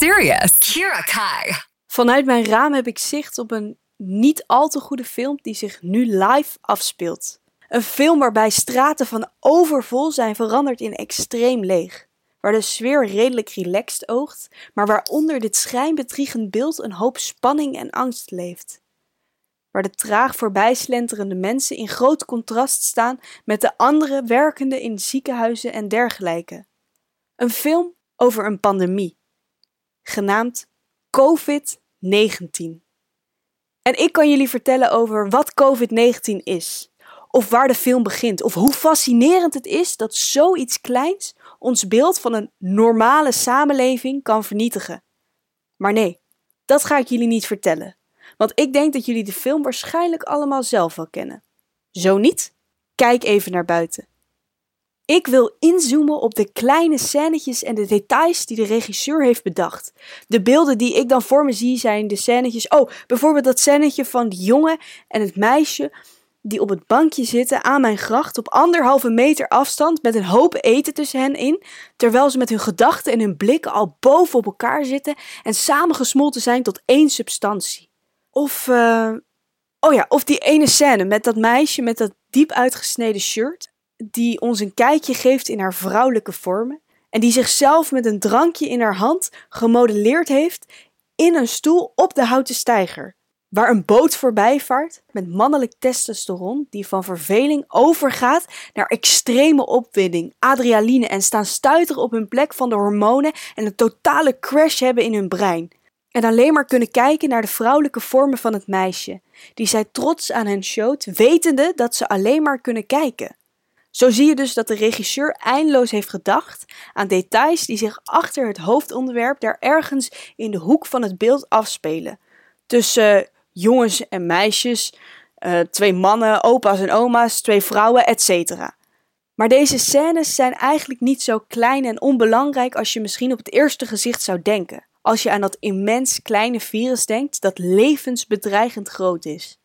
serious. Kira Kai. Vanuit mijn raam heb ik zicht op een niet al te goede film die zich nu live afspeelt. Een film waarbij straten van overvol zijn veranderd in extreem leeg. Waar de sfeer redelijk relaxed oogt, maar waaronder dit schijnbedriegend beeld een hoop spanning en angst leeft. Waar de traag voorbijslenterende mensen in groot contrast staan met de andere werkenden in ziekenhuizen en dergelijke. Een film over een pandemie, genaamd COVID-19. En ik kan jullie vertellen over wat COVID-19 is, of waar de film begint, of hoe fascinerend het is dat zoiets kleins ons beeld van een normale samenleving kan vernietigen. Maar nee, dat ga ik jullie niet vertellen, want ik denk dat jullie de film waarschijnlijk allemaal zelf wel kennen. Zo niet? Kijk even naar buiten. Ik wil inzoomen op de kleine scènetjes en de details die de regisseur heeft bedacht. De beelden die ik dan voor me zie zijn de scènetjes. Oh, bijvoorbeeld dat scènetje van die jongen en het meisje die op het bankje zitten aan mijn gracht op anderhalve meter afstand met een hoop eten tussen hen in, terwijl ze met hun gedachten en hun blikken al boven op elkaar zitten en samengesmolten zijn tot één substantie. Of, uh, oh ja, of die ene scène met dat meisje met dat diep uitgesneden shirt die ons een kijkje geeft in haar vrouwelijke vormen en die zichzelf met een drankje in haar hand gemodelleerd heeft in een stoel op de houten steiger, waar een boot voorbij vaart met mannelijk testosteron die van verveling overgaat naar extreme opwinding, adrenaline en staan stuiteren op hun plek van de hormonen en een totale crash hebben in hun brein. En alleen maar kunnen kijken naar de vrouwelijke vormen van het meisje, die zij trots aan hen showt, wetende dat ze alleen maar kunnen kijken. Zo zie je dus dat de regisseur eindeloos heeft gedacht aan details die zich achter het hoofdonderwerp daar ergens in de hoek van het beeld afspelen. Tussen jongens en meisjes, uh, twee mannen, opa's en oma's, twee vrouwen, etc. Maar deze scènes zijn eigenlijk niet zo klein en onbelangrijk als je misschien op het eerste gezicht zou denken. Als je aan dat immens kleine virus denkt dat levensbedreigend groot is.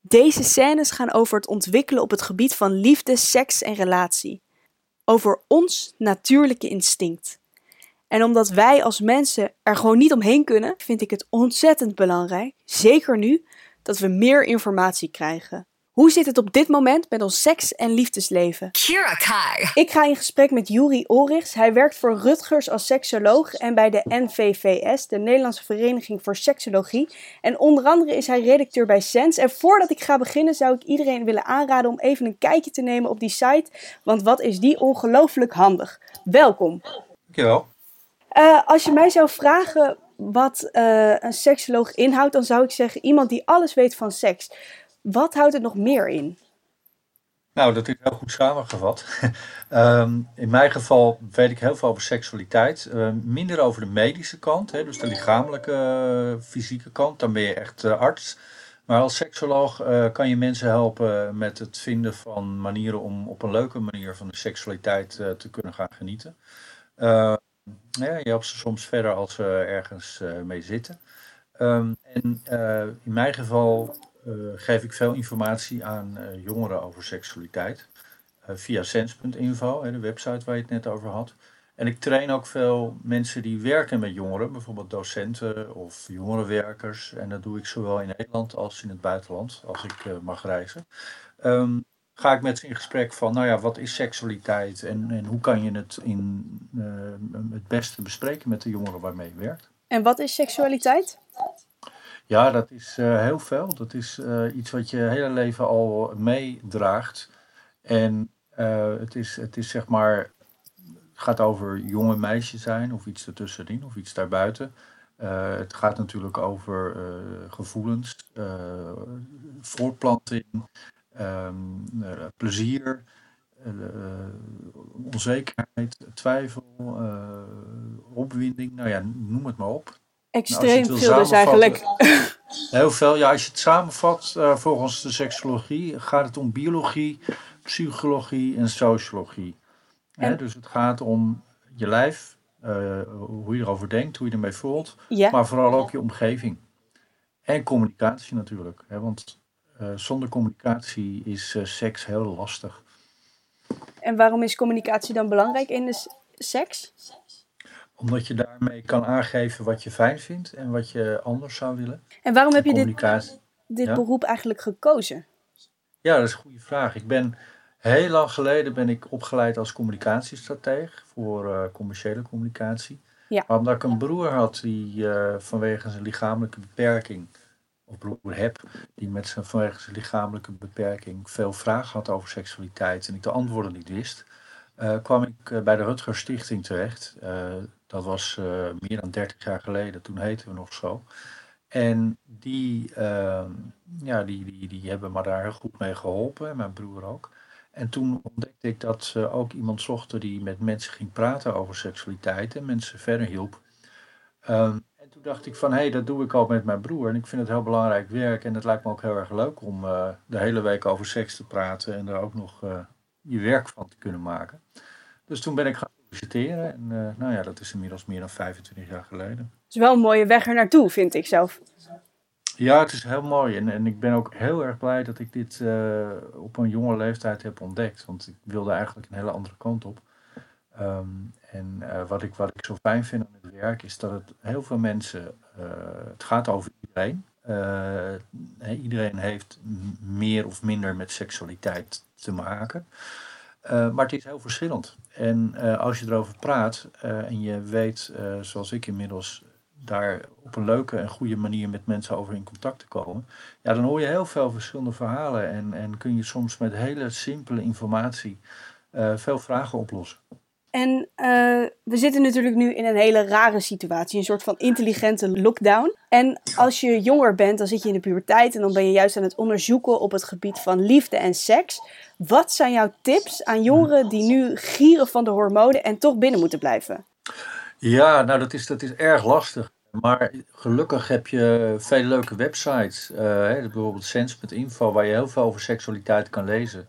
Deze scènes gaan over het ontwikkelen op het gebied van liefde, seks en relatie. Over ons natuurlijke instinct. En omdat wij als mensen er gewoon niet omheen kunnen, vind ik het ontzettend belangrijk, zeker nu, dat we meer informatie krijgen. Hoe zit het op dit moment met ons seks- en liefdesleven? Kira Kai. Ik ga in gesprek met Juri Orichs. Hij werkt voor Rutgers als seksoloog en bij de NVVS, de Nederlandse Vereniging voor Seksologie. En onder andere is hij redacteur bij Sens. En voordat ik ga beginnen zou ik iedereen willen aanraden om even een kijkje te nemen op die site, want wat is die ongelooflijk handig. Welkom. Dankjewel. Uh, als je mij zou vragen wat uh, een seksoloog inhoudt, dan zou ik zeggen iemand die alles weet van seks. Wat houdt het nog meer in? Nou, dat is heel goed samengevat. um, in mijn geval weet ik heel veel over seksualiteit. Uh, minder over de medische kant, hè, dus de lichamelijke, uh, fysieke kant. Dan ben je echt uh, arts. Maar als seksoloog kan je mensen helpen met het vinden van manieren om op een leuke manier van de seksualiteit te kunnen gaan genieten. ja, je helpt ze soms verder als ze ergens mee zitten. En in mijn geval geef ik veel informatie aan uh, jongeren over seksualiteit. Uh, via sens.info, de website waar je het net over had. En ik train ook veel mensen die werken met jongeren, bijvoorbeeld docenten of jongerenwerkers. En dat doe ik zowel in Nederland als in het buitenland, als ik mag reizen. Um, ga ik met ze in gesprek van, nou ja, wat is seksualiteit en, en hoe kan je het in, het beste bespreken met de jongeren waarmee je werkt. En wat is seksualiteit? Ja, dat is uh, heel veel. Dat is uh, iets wat je hele leven al meedraagt. En uh, het, is, het is zeg maar, het gaat over jonge meisjes zijn of iets ertussenin of iets daarbuiten. het gaat natuurlijk over gevoelens, voortplanting, um, plezier, onzekerheid, twijfel, opwinding, nou ja, noem het maar op. Extreem nou, veel dus eigenlijk. Heel veel. Ja, als je het samenvat uh, volgens de seksologie gaat het om biologie, psychologie en sociologie. En? dus het gaat om je lijf, uh, hoe je erover denkt, hoe je ermee voelt, ja. maar vooral ook je omgeving. En communicatie natuurlijk. Hè, want uh, zonder communicatie is seks heel lastig. En waarom is communicatie dan belangrijk in de seks? Omdat je daarmee kan aangeven wat je fijn vindt en wat je anders zou willen. En waarom heb je dit, dit Ja? beroep eigenlijk gekozen? Ja, dat is een goede vraag. Ik ben heel lang geleden ben ik opgeleid als communicatiestrateeg voor eh, commerciële communicatie. Ja. Maar omdat ik een broer had die eh, vanwege zijn lichamelijke beperking, of broer heb, die met zijn, vanwege zijn lichamelijke beperking veel vragen had over seksualiteit en ik de antwoorden niet wist, eh, kwam ik bij de Rutger Stichting terecht. Dat was eh, meer dan 30 jaar geleden, toen heten we nog zo. En die, ehm, ja, die, die, die hebben me daar heel goed mee geholpen, en mijn broer ook. En toen ontdekte ik dat ze ook iemand zochten die met mensen ging praten over seksualiteit en mensen verder hielp. Ehm, en toen dacht ik van, hé, hey, dat doe ik al met mijn broer. En ik vind het heel belangrijk werk en het lijkt me ook heel erg leuk om eh, de hele week over seks te praten en er ook nog eh, je werk van te kunnen maken. Dus toen ben ik gaan en eh, nou ja, dat is inmiddels meer dan 25 jaar geleden. Het is wel een mooie weg er naartoe, vind ik zelf. Ja, het is heel mooi. En, en ik ben ook heel erg blij dat ik dit eh, op een jonge leeftijd heb ontdekt. Want ik wilde eigenlijk een hele andere kant op. Ehm, en eh, wat, ik, wat ik zo fijn vind aan het werk is dat het heel veel mensen. het gaat over iedereen. Iedereen heeft meer of minder met seksualiteit te maken. Eh, maar het is heel verschillend. En eh, als je erover praat eh, en je weet, zoals ik inmiddels, daar op een leuke en goede manier met mensen over in contact te komen, ja, dan hoor je heel veel verschillende verhalen en, en kun je soms met hele simpele informatie veel vragen oplossen. En eh, we zitten natuurlijk nu in een hele rare situatie, een soort van intelligente lockdown. En als je jonger bent, dan zit je in de puberteit en dan ben je juist aan het onderzoeken op het gebied van liefde en seks. Wat zijn jouw tips aan jongeren die nu gieren van de hormonen en toch binnen moeten blijven? Ja, nou dat is, dat is erg lastig. Maar gelukkig heb je veel leuke websites. hè, bijvoorbeeld Sens.info, waar je heel veel over seksualiteit kan lezen.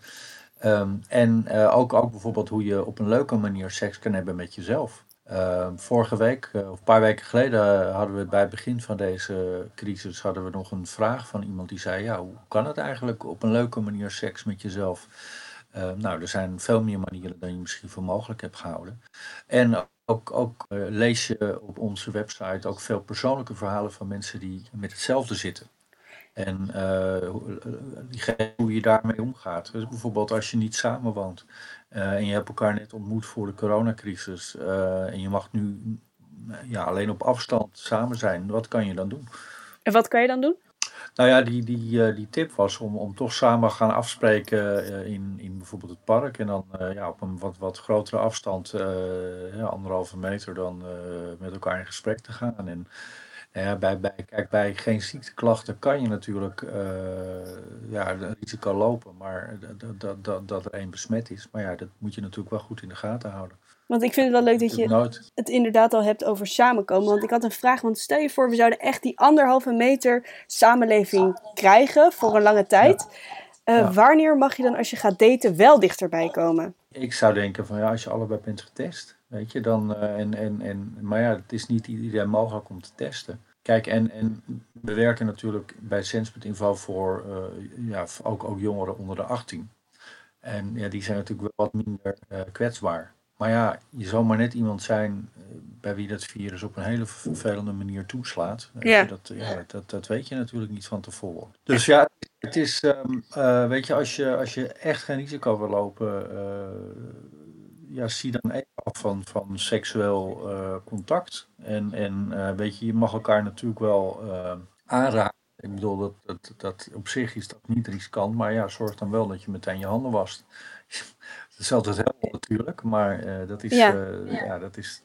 Ehm, en eh, ook, ook bijvoorbeeld hoe je op een leuke manier seks kan hebben met jezelf. Ehm, vorige week, eh, of een paar weken geleden, eh, hadden we bij het begin van deze crisis hadden we nog een vraag van iemand die zei: ja, hoe kan het eigenlijk op een leuke manier seks met jezelf? Ehm, nou, er zijn veel meer manieren dan je misschien voor mogelijk hebt gehouden. En ook, ook lees je op onze website ook veel persoonlijke verhalen van mensen die met hetzelfde zitten. En eh, hoe- diegene- hoe je daarmee omgaat. Dus bijvoorbeeld als je niet samenwoont eh, en je hebt elkaar net ontmoet voor de coronacrisis eh, en je mag nu ja, alleen op afstand samen zijn, wat kan je dan doen? En wat kan je dan doen? Nou ja, die, die, die tip was om, om toch samen gaan afspreken in, in bijvoorbeeld het park. En dan ja, op een wat, wat grotere afstand, ja, anderhalve meter, dan met elkaar in gesprek te gaan. En nou ja, bij, bij, kijk, bij geen ziekteklachten kan je natuurlijk eh, ja, een risico lopen, maar dat, dat, dat, dat er één besmet is. Maar ja, dat moet je natuurlijk wel goed in de gaten houden. Want ik vind het wel leuk dat je Nooit, het inderdaad al hebt over samenkomen. Want ik had een vraag, want stel je voor, we zouden echt die anderhalve meter samenleving krijgen voor een lange tijd. Eh, Ja. Wanneer mag je dan als je gaat daten wel dichterbij komen? Ik zou denken van ja, als je allebei bent getest, weet je, dan eh, en, en, en maar ja, het is niet iedereen mogelijk om te testen. Kijk, en, en we werken natuurlijk bij Sens.info voor eh, ja, ook, ook jongeren onder de 18. En ja, die zijn natuurlijk wel wat minder eh, kwetsbaar. Maar ja, je zal maar net iemand zijn bij wie dat virus op een hele vervelende manier toeslaat. Ja. Dat, ja, dat, dat weet je natuurlijk niet van tevoren. Dus ja, het is, ehm, eh, weet je, als je, als je echt geen risico wil lopen, ja, zie dan even af van, van seksueel eh, contact. En, en eh, weet je, je mag elkaar natuurlijk wel eh, aanraken. Ik bedoel, dat, dat, dat op zich is dat niet riskant, maar ja, zorg dan wel dat je meteen je handen wast. Dat is altijd heel natuurlijk, maar dat, is, Ja. ja. dat, is,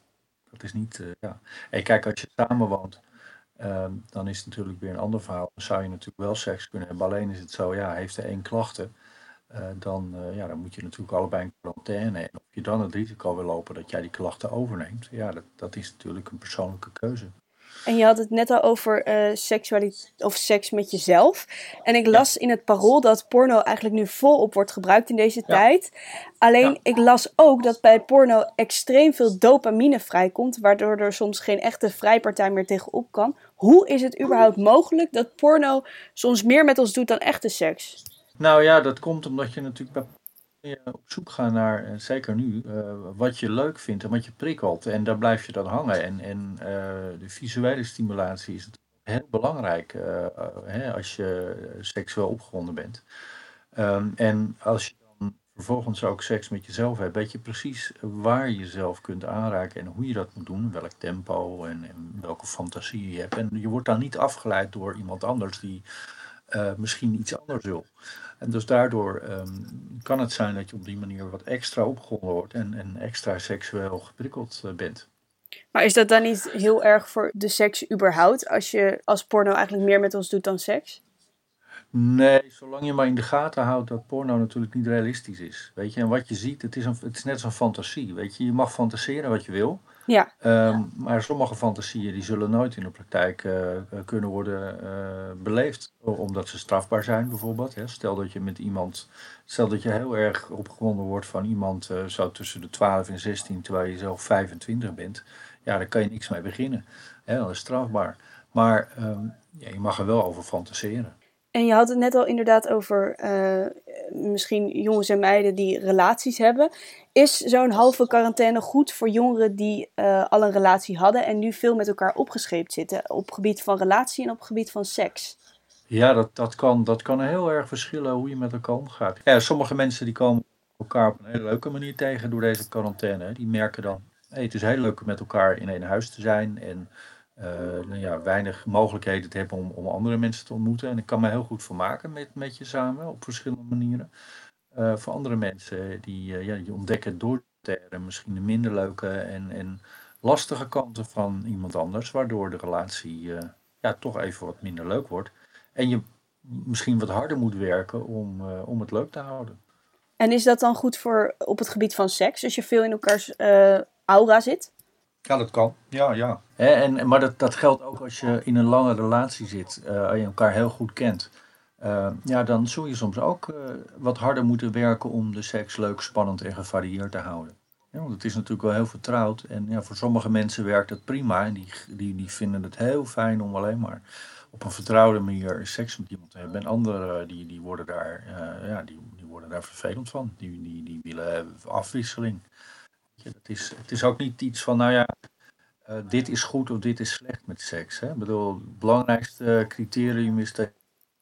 dat is niet. ja. En kijk, als je samen woont, ehm, dan is het natuurlijk weer een ander verhaal. Dan zou je natuurlijk wel seks kunnen hebben. Alleen is het zo, ja, heeft er één klachten, dan, eh, ja, dan moet je natuurlijk allebei in quarantaine. En of je dan het risico wil lopen dat jij die klachten overneemt, ja, dat, dat is natuurlijk een persoonlijke keuze. En je had het net al over eh seksualiteit of seks met jezelf. En ik las in het parool dat porno eigenlijk nu volop wordt gebruikt in deze tijd. Alleen Ja. ik las ook dat bij porno extreem veel dopamine vrijkomt, waardoor er soms geen echte vrijpartij meer tegenop kan. Hoe is het überhaupt mogelijk dat porno soms meer met ons doet dan echte seks? Nou ja, dat komt omdat je natuurlijk op zoek gaan naar, eh, zeker nu, eh, wat je leuk vindt en wat je prikkelt. En daar blijf je dan hangen. En, en uh, de visuele stimulatie is heel belangrijk hè, als je seksueel opgewonden bent. Um, en als je dan vervolgens ook seks met jezelf hebt, weet je precies waar je jezelf kunt aanraken en hoe je dat moet doen, welk tempo en, en welke fantasie je hebt. En je wordt dan niet afgeleid door iemand anders die misschien iets anders wil. En dus daardoor ehm, kan het zijn dat je op die manier wat extra opgewonden wordt en, en extra seksueel geprikkeld uh, bent. Maar is dat dan niet heel erg voor de seks überhaupt, als je als porno eigenlijk meer met ons doet dan seks? Nee, zolang je maar in de gaten houdt dat porno natuurlijk niet realistisch is. Weet je, en wat je ziet, het is, een, het is net zo'n fantasie. Weet je, je mag fantaseren wat je wil. Ja. Ehm, maar sommige fantasieën die zullen nooit in de praktijk uh, kunnen worden uh, beleefd. Omdat ze strafbaar zijn bijvoorbeeld. Hè. Stel dat je met iemand, stel dat je heel erg opgewonden wordt van iemand uh, zo tussen de 12 en 16 terwijl je zelf 25 bent. Ja, daar kan je niks mee beginnen. Hè, dat is strafbaar. Maar um, ja, je mag er wel over fantaseren. En je had het net al inderdaad over uh, misschien jongens en meiden die relaties hebben. Is zo'n halve quarantaine goed voor jongeren die uh, al een relatie hadden en nu veel met elkaar opgescheept zitten op gebied van relatie en op gebied van seks? Ja, dat, dat, kan, dat kan heel erg verschillen hoe je met elkaar omgaat. Ja, sommige mensen die komen elkaar op een hele leuke manier tegen door deze quarantaine. Die merken dan, hey, het is heel leuk om met elkaar in één huis te zijn en nou ja, weinig mogelijkheden te hebben om, om andere mensen te ontmoeten. En ik kan me heel goed vermaken met, met je samen op verschillende manieren. Uh, voor andere mensen die, uh, ja, die ontdekken door misschien de minder leuke en, en lastige kanten van iemand anders, waardoor de relatie ja, toch even wat minder leuk wordt. En je misschien wat harder moet werken om, om het leuk te houden. En is dat dan goed voor op het gebied van seks, als je veel in elkaars aura zit? Ja, dat kan. Ja, ja. En, maar dat, dat geldt ook als je in een lange relatie zit, uh, als je elkaar heel goed kent. Uh, ja, dan zul je soms ook uh, wat harder moeten werken om de seks leuk, spannend en gevarieerd te houden. Ja, want het is natuurlijk wel heel vertrouwd. En ja, voor sommige mensen werkt het prima. En die, die, die vinden het heel fijn om alleen maar op een vertrouwde manier seks met iemand te hebben. En anderen die, die, worden, daar, ja, die, die worden daar vervelend van. Die, die, die willen afwisseling. Het is, het is ook niet iets van, nou ja, uh, dit is goed of dit is slecht met seks. Hè? Ik bedoel, het belangrijkste criterium is dat,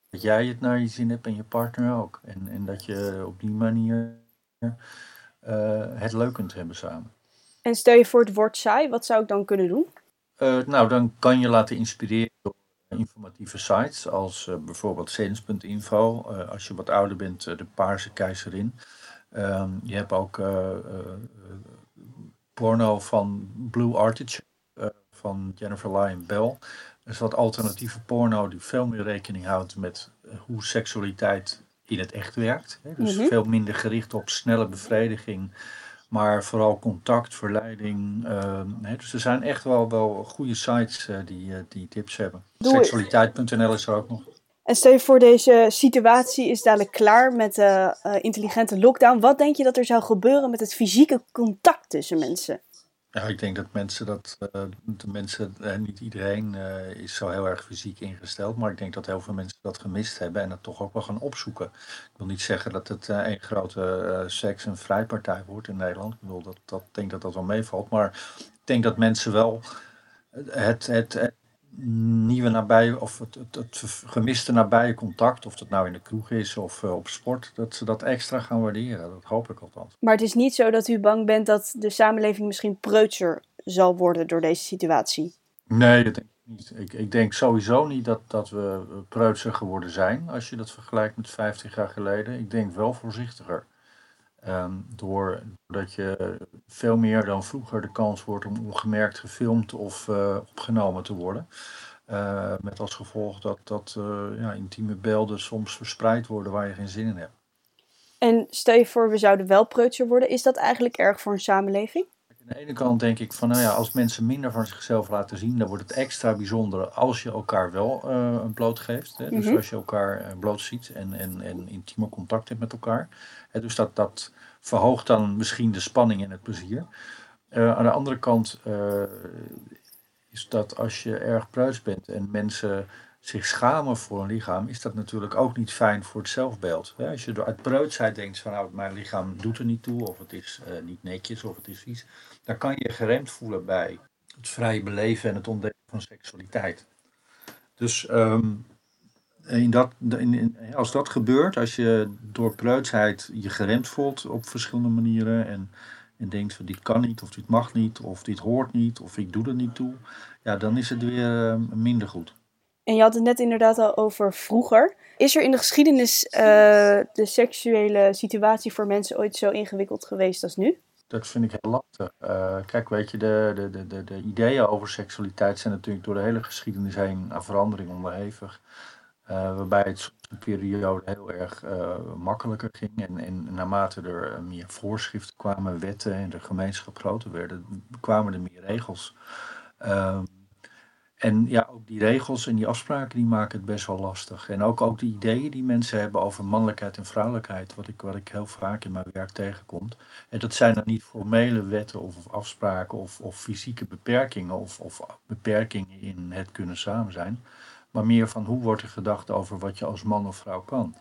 jij het naar je zin hebt en je partner ook. En, en dat je op die manier uh, het leuk kunt hebben samen. En stel je voor het wordt saai, wat zou ik dan kunnen doen? Uh, nou, dan kan je laten inspireren door informatieve sites als bijvoorbeeld Sens.info. als je wat ouder bent, de Paarse Keizerin. Ehm, je hebt ook porno van Blue Artichoke uh, van Jennifer Lyon Bell. Is wat alternatieve porno die veel meer rekening houdt met eh, hoe seksualiteit in het echt werkt. Hè? Dus veel minder gericht op snelle bevrediging, maar vooral contact, verleiding. Uh, hè? Dus er zijn echt wel, wel goede sites uh, die, die tips hebben. Seksualiteit.nl is er ook nog. En stel je voor deze situatie is dadelijk klaar met de uh, intelligente lockdown. Wat denk je dat er zou gebeuren met het fysieke contact tussen mensen? Ja, ik denk dat mensen dat, uh, de mensen, uh, niet iedereen is zo heel erg fysiek ingesteld, maar ik denk dat heel veel mensen dat gemist hebben en dat toch ook wel gaan opzoeken. Ik wil niet zeggen dat het een grote seks- en vrijpartij wordt in Nederland. Ik bedoel, dat, dat denk dat dat wel meevalt, maar ik denk dat mensen wel het, het nieuwe nabije of het, het, het, gemiste nabije contact, of dat nou in de kroeg is of uh, op sport, dat ze dat extra gaan waarderen. Dat hoop ik althans. Maar het is niet zo dat u bang bent dat de samenleving misschien preutser zal worden door deze situatie? Nee, dat denk ik niet. Ik, ik denk sowieso niet dat, dat we preutser geworden zijn als je dat vergelijkt met 50 jaar geleden. Ik denk wel voorzichtiger. Um, doordat je veel meer dan vroeger de kans wordt om ongemerkt gefilmd of uh, opgenomen te worden. Uh, met als gevolg dat, dat uh, ja, intieme beelden soms verspreid worden waar je geen zin in hebt. En stel je voor, we zouden wel preutser worden. Is dat eigenlijk erg voor een samenleving? Aan de ene kant denk ik van, nou ja, als mensen minder van zichzelf laten zien, dan wordt het extra bijzonder als je elkaar wel een bloot geeft. Hè? Dus mm -hmm. als je elkaar bloot ziet en, en, en intieme contact hebt met elkaar. Hè? Dus dat, dat verhoogt dan misschien de spanning en het plezier. Uh, aan de andere kant uh, is dat als je erg pruis bent en mensen zich schamen voor een lichaam, is dat natuurlijk ook niet fijn voor het zelfbeeld. Als je uit preutsheid denkt van nou, mijn lichaam doet er niet toe, of het is uh, niet netjes, of het is vies, dan kan je geremd voelen bij het vrije beleven en het ontdekken van seksualiteit. Dus um, in dat, in, als dat gebeurt, als je door preutsheid je geremd voelt op verschillende manieren en, en denkt van dit kan niet, of dit mag niet, of dit hoort niet, of ik doe er niet toe, ja, dan is het weer uh, minder goed. En je had het net inderdaad al over vroeger. Is er in de geschiedenis uh, de seksuele situatie voor mensen ooit zo ingewikkeld geweest als nu? Dat vind ik heel lastig. Uh, kijk, weet je, de, de, de, de, de ideeën over seksualiteit zijn natuurlijk door de hele geschiedenis heen aan verandering onderhevig. Uh, waarbij het soms een periode heel erg makkelijker ging. En, en naarmate er meer voorschriften kwamen, wetten en de gemeenschap groter werden, kwamen er meer regels. Uh, en ja, ook die regels en die afspraken die maken het best wel lastig. En ook, ook de ideeën die mensen hebben over mannelijkheid en vrouwelijkheid, wat ik, wat ik heel vaak in mijn werk tegenkom. En dat zijn dan niet formele wetten of, afspraken of, of fysieke beperkingen of, of beperkingen in het kunnen samen zijn. Maar meer van hoe wordt er gedacht over wat je als man of vrouw kan.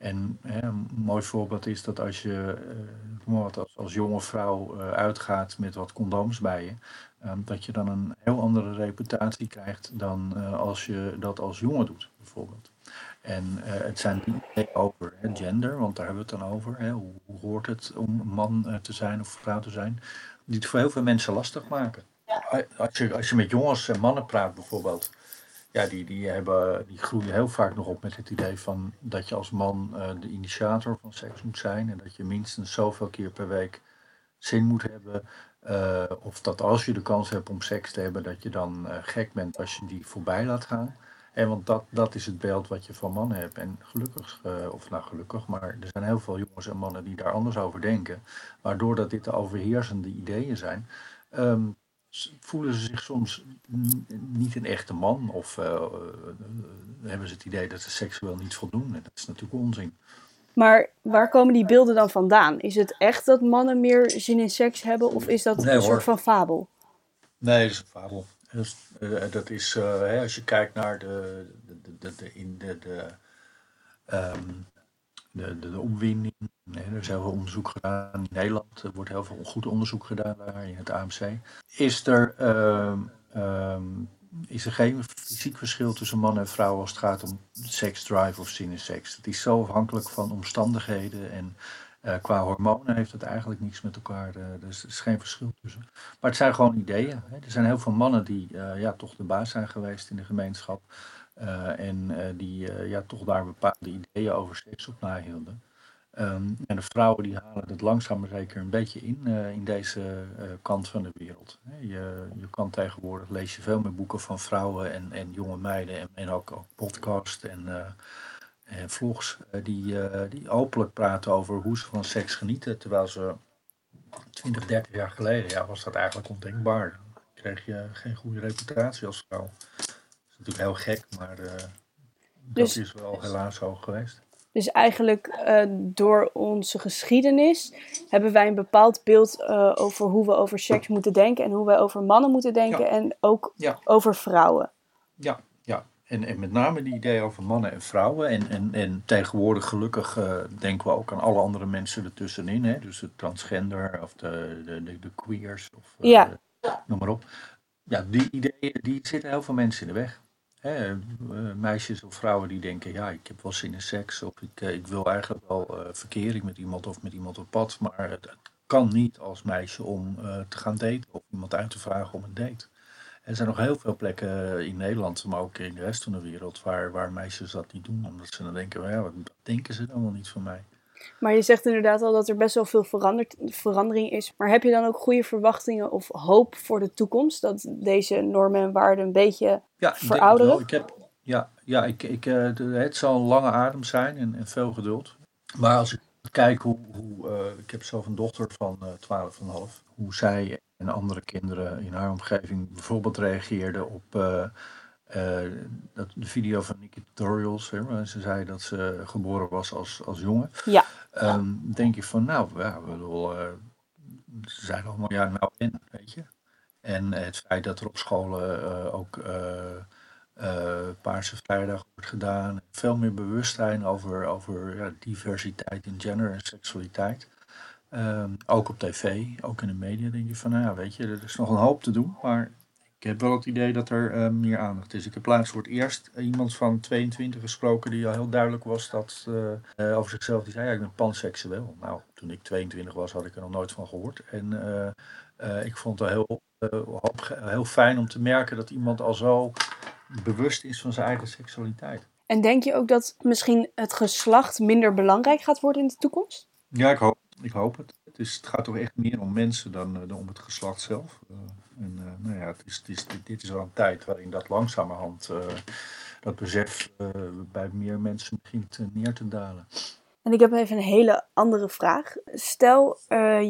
En hè, een mooi voorbeeld is dat als je uh, als, als jonge vrouw uh, uitgaat met wat condooms bij je, um, dat je dan een heel andere reputatie krijgt dan uh, als je dat als jongen doet, bijvoorbeeld. En het zijn niet over hè, gender, want daar hebben we het dan over. Hè, hoe, hoe, hoort het om man te zijn of vrouw te zijn? Die het voor heel veel mensen lastig maken. Als je, als je met jongens en mannen praat bijvoorbeeld, ja, die, die, hebben, die groeien heel vaak nog op met het idee van dat je als man uh, de initiator van seks moet zijn. En dat je minstens zoveel keer per week zin moet hebben. Uh, of dat als je de kans hebt om seks te hebben, dat je dan uh, gek bent als je die voorbij laat gaan. En want dat, dat is het beeld wat je van mannen hebt. En gelukkig, of nou gelukkig, maar er zijn heel veel jongens en mannen die daar anders over denken. Waardoor dat dit de overheersende ideeën zijn. Um, voelen ze zich soms niet een echte man of uh, hebben ze het idee dat ze seksueel niet voldoen. En dat is natuurlijk onzin. Maar waar komen die beelden dan vandaan? Is het echt dat mannen meer zin in seks hebben of is dat nee, een hoor. soort van fabel? Nee, dat is een fabel. Dat is, uh, dat is hè, als je kijkt naar de, de, de, de, in de, de um, de, de, de opwinding. Er is heel veel onderzoek gedaan in Nederland. Er wordt heel veel goed onderzoek gedaan daar in het AMC. Is er, uh, uh, is er geen fysiek verschil tussen man en vrouw als het gaat om seks, drive of zin in seks? Het is zo afhankelijk van omstandigheden en uh, qua hormonen heeft het eigenlijk niks met elkaar. Dus er is geen verschil tussen. Maar het zijn gewoon ideeën. Hè. Er zijn heel veel mannen die uh, ja, toch de baas zijn geweest in de gemeenschap. Uh, en uh, die uh, ja, toch daar bepaalde ideeën over seks op nahielden. Um, en de vrouwen die halen het langzaam maar zeker een beetje in, in deze kant van de wereld. Je, je kan tegenwoordig, lees je veel meer boeken van vrouwen en, en jonge meiden en, en ook, ook podcasts en, en vlogs die, die openlijk praten over hoe ze van seks genieten. Terwijl ze 20, 30 jaar geleden ja, was dat eigenlijk ondenkbaar. Dan kreeg je geen goede reputatie als vrouw natuurlijk heel gek, maar uh, dus, dat is wel helaas zo geweest. Dus eigenlijk uh, door onze geschiedenis hebben wij een bepaald beeld uh, over hoe we over seks moeten denken en hoe wij over mannen moeten denken ja. en ook ja. over vrouwen. Ja, ja. En, en met name die idee over mannen en vrouwen. En, en, en tegenwoordig gelukkig uh, denken we ook aan alle andere mensen ertussenin. Hè? Dus de transgender of de, de, de, de queers of ja. noem maar op. Ja, die ideeën die zitten heel veel mensen in de weg. Eh, meisjes of vrouwen die denken, ja, ik heb wel zin in seks. Of ik, eh, ik wil eigenlijk wel uh, verkering met iemand of met iemand op pad. Maar het, kan niet als meisje om te gaan daten of iemand uit te vragen om een date. Er zijn nog heel veel plekken in Nederland, maar ook in de rest van de wereld, waar, waar meisjes dat niet doen. Omdat ze dan denken, ja, wat denken ze dan wel niet van mij? Maar je zegt inderdaad al dat er best wel veel verandering is. Maar heb je dan ook goede verwachtingen of hoop voor de toekomst? Dat deze normen en waarden een beetje ja, verouderen? Ik heb, ja, ja ik, ik, uh, het zal een lange adem zijn en, en, veel geduld. Maar als ik kijk hoe... hoe uh, ik heb zelf een dochter van uh, eh, 12,5. Hoe zij en andere kinderen in haar omgeving bijvoorbeeld reageerden op uh, dat, de video van Nikki Tutorials, hè, waar ze zei dat ze geboren was als, als jongen. Ja. Um, denk je van, nou, ja, we uh, ze zeiden allemaal, ja, nou en, weet je. En het feit dat er op scholen uh, ook Paarse Vrijdag wordt gedaan. Veel meer bewustzijn over, over ja, diversiteit in gender en seksualiteit. Ehm, ook op tv, ook in de media denk je van, nou ja, weet je, er is nog een hoop te doen. Maar ik heb wel het idee dat er uh, meer aandacht is. Ik heb laatst voor het eerst iemand van 22 gesproken die al heel duidelijk was dat uh, over zichzelf. Die zei, ja, ik ben panseksueel. Nou, toen ik 22 was had ik er nog nooit van gehoord. En uh, ik vond het heel, heel fijn om te merken dat iemand al zo bewust is van zijn eigen seksualiteit. En denk je ook dat misschien het geslacht minder belangrijk gaat worden in de toekomst? Ja, ik hoop, ik hoop het. Het, is, het gaat toch echt meer om mensen dan, dan om het geslacht zelf. En uh, nou ja, het is, dit, is wel een tijd waarin dat langzamerhand, uh, dat besef uh, bij meer mensen begint neer te dalen. En ik heb even een hele andere vraag. Stel,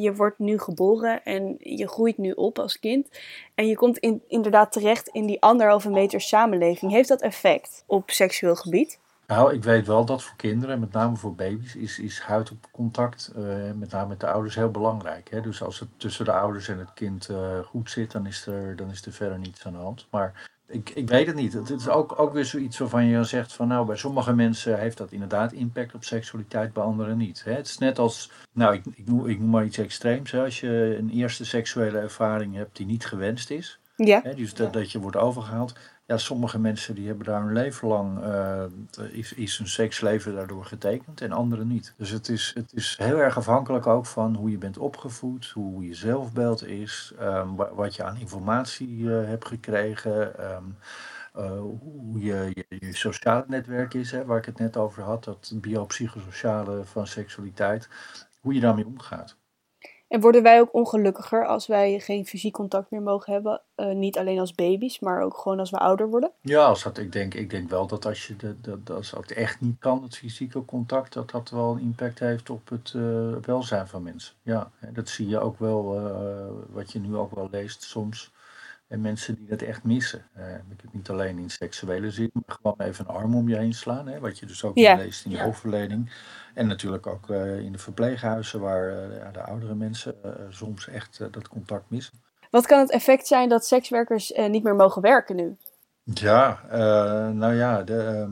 je wordt nu geboren en je groeit nu op als kind. En je komt in, inderdaad terecht in die anderhalve meter samenleving. Heeft dat effect op seksueel gebied? Nou, ik weet wel dat voor kinderen, met name voor baby's, is, is huid op contact, uh, met name met de ouders, heel belangrijk. Hè? Dus als het tussen de ouders en het kind uh, goed zit, dan is, er, dan is er verder niets aan de hand. Maar ik, ik weet het niet. Het is ook, ook weer zoiets waarvan je zegt van nou, bij sommige mensen heeft dat inderdaad impact op seksualiteit, bij anderen niet. Hè? Het is net als, nou, ik, ik, noem, ik noem maar iets extreems. Hè? Als je een eerste seksuele ervaring hebt die niet gewenst is, ja. hè? dus dat, dat je wordt overgehaald ja, sommige mensen die hebben daar hun leven lang, uh, is, is hun seksleven daardoor getekend en anderen niet. Dus het is, het is heel erg afhankelijk ook van hoe je bent opgevoed, hoe je zelfbeeld is, um, wat je aan informatie uh, hebt gekregen, um, uh, hoe je, je, je, sociale netwerk is, hè, waar ik het net over had, dat biopsychosociale van seksualiteit, hoe je daarmee omgaat. En worden wij ook ongelukkiger als wij geen fysiek contact meer mogen hebben? Uh, niet alleen als baby's, maar ook gewoon als we ouder worden? Ja, als dat, ik, denk, ik denk wel dat als, je de, de, als dat echt niet kan, het fysieke contact, dat dat wel een impact heeft op het uh, welzijn van mensen. Ja, dat zie je ook wel, uh, wat je nu ook wel leest soms. En mensen die dat echt missen. Uh, niet alleen in seksuele zin, maar gewoon even een arm om je heen slaan. Hè, wat je dus ook ja. leest in de ja. overleding. En natuurlijk ook uh, in de verpleeghuizen, waar uh, de oudere mensen soms echt dat contact missen. Wat kan het effect zijn dat sekswerkers niet meer mogen werken nu? Ja, nou ja, de,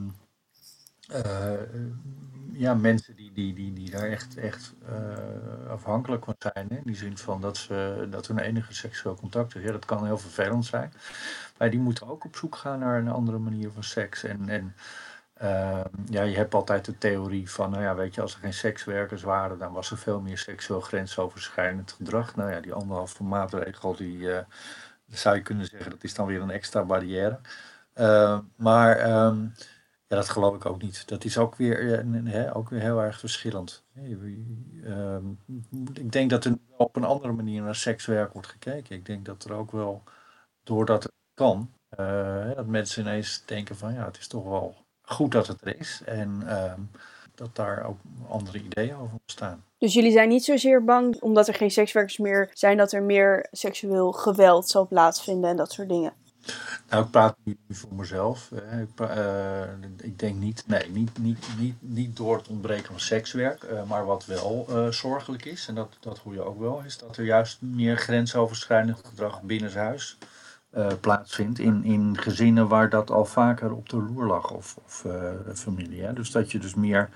ja, mensen die, die, die, die daar echt, echt uh, afhankelijk van zijn. Hè? In die zin van dat, ze, dat hun enige seksueel contact is. Ja, dat kan heel vervelend zijn. Maar die moeten ook op zoek gaan naar een andere manier van seks. En, en uh, ja, je hebt altijd de theorie van, nou ja, weet je, als er geen sekswerkers waren, dan was er veel meer seksueel grensoverschrijdend gedrag. Nou ja, die anderhalve maatregel, die uh, zou je kunnen zeggen, dat is dan weer een extra barrière. maar um, ja, dat geloof ik ook niet. Dat is ook weer, hè, ook weer heel erg verschillend. Ehm, ik denk dat er op een andere manier naar sekswerk wordt gekeken. Ik denk dat er ook wel, doordat het kan, uh, dat mensen ineens denken van ja, het is toch wel goed dat het er is. En uh, dat daar ook andere ideeën over ontstaan. Dus jullie zijn niet zozeer bang, omdat er geen sekswerkers meer zijn, dat er meer seksueel geweld zal plaatsvinden en dat soort dingen? Nou, ik praat nu voor mezelf. Ik, uh, ik, denk niet, nee, niet, niet, niet, door het ontbreken van sekswerk. Uh, maar wat wel uh, zorgelijk is, en dat, dat hoor je ook wel, is dat er juist meer grensoverschrijdend gedrag binnenshuis plaatsvindt. In, in gezinnen waar dat al vaker op de loer lag, of, of familie. Hè? Dus dat je dus meer,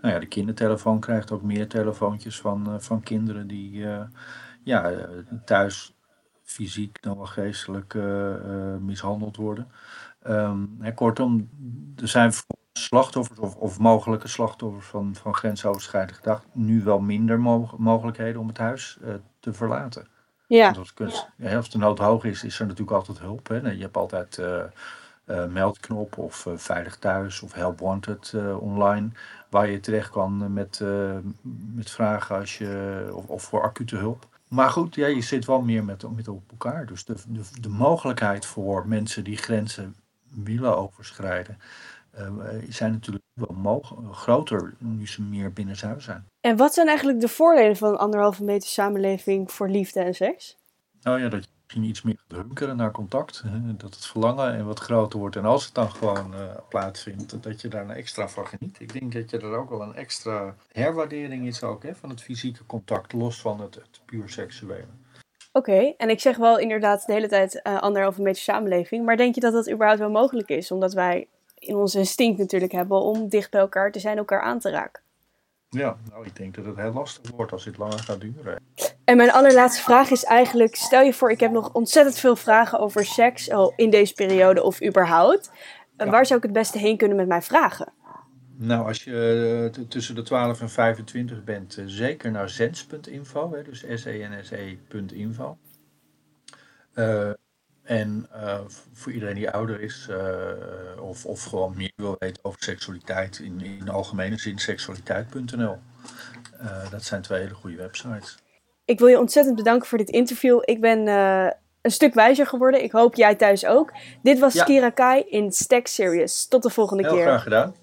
nou ja, de kindertelefoon krijgt ook meer telefoontjes van, van kinderen die ja, thuis fysiek dan wel geestelijk uh, uh, mishandeld worden. Um, hè, kortom, er zijn slachtoffers of, of, mogelijke slachtoffers van, van grensoverschrijdend gedrag nu wel minder mo mogelijkheden om het huis uh, te verlaten. Ja. Als, kunst, ja, als de nood hoog is, is er natuurlijk altijd hulp. Hè. Je hebt altijd meldknop of Veilig Thuis of Help Wanted online, waar je terecht kan met, met vragen als je, of, of voor acute hulp. Maar goed, ja, je zit wel meer met, met op elkaar. Dus de, de, de mogelijkheid voor mensen die grenzen willen overschrijden, uh, zijn natuurlijk wel groter nu ze meer binnenshuis zijn. En wat zijn eigenlijk de voordelen van een anderhalve meter samenleving voor liefde en seks? Nou ja, dat je misschien iets meer gaat hunkeren naar contact. Hè? Dat het verlangen en wat groter wordt. En als het dan gewoon uh, plaatsvindt, dat je daar een extra van geniet. Ik denk dat je er ook wel een extra herwaardering is ook, hè, van het fysieke contact, los van het, het puur seksuele. Oké, en ik zeg wel inderdaad de hele tijd uh, anderhalve meter samenleving. Maar denk je dat dat überhaupt wel mogelijk is? Omdat wij in ons instinct natuurlijk hebben om dicht bij elkaar te zijn, elkaar aan te raken. Ja, nou ik denk dat het heel lastig wordt als dit langer gaat duren. En mijn allerlaatste vraag is eigenlijk, stel je voor ik heb nog ontzettend veel vragen over seks oh, in deze periode of überhaupt. Ja. Waar zou ik het beste heen kunnen met mijn vragen? Nou, als je uh, tussen de 12 en 25 bent, uh, zeker naar zens.info, hè, dus s-e-n-s-e.info. Uh, en voor iedereen die ouder is, of, of gewoon meer wil weten over seksualiteit, in, in algemene zin, seksualiteit.nl. dat zijn twee hele goede websites. Ik wil je ontzettend bedanken voor dit interview. Ik ben een stuk wijzer geworden. Ik hoop jij thuis ook. Dit was ja. Kira Kai in Stack Series. Tot de volgende Heel keer. graag gedaan.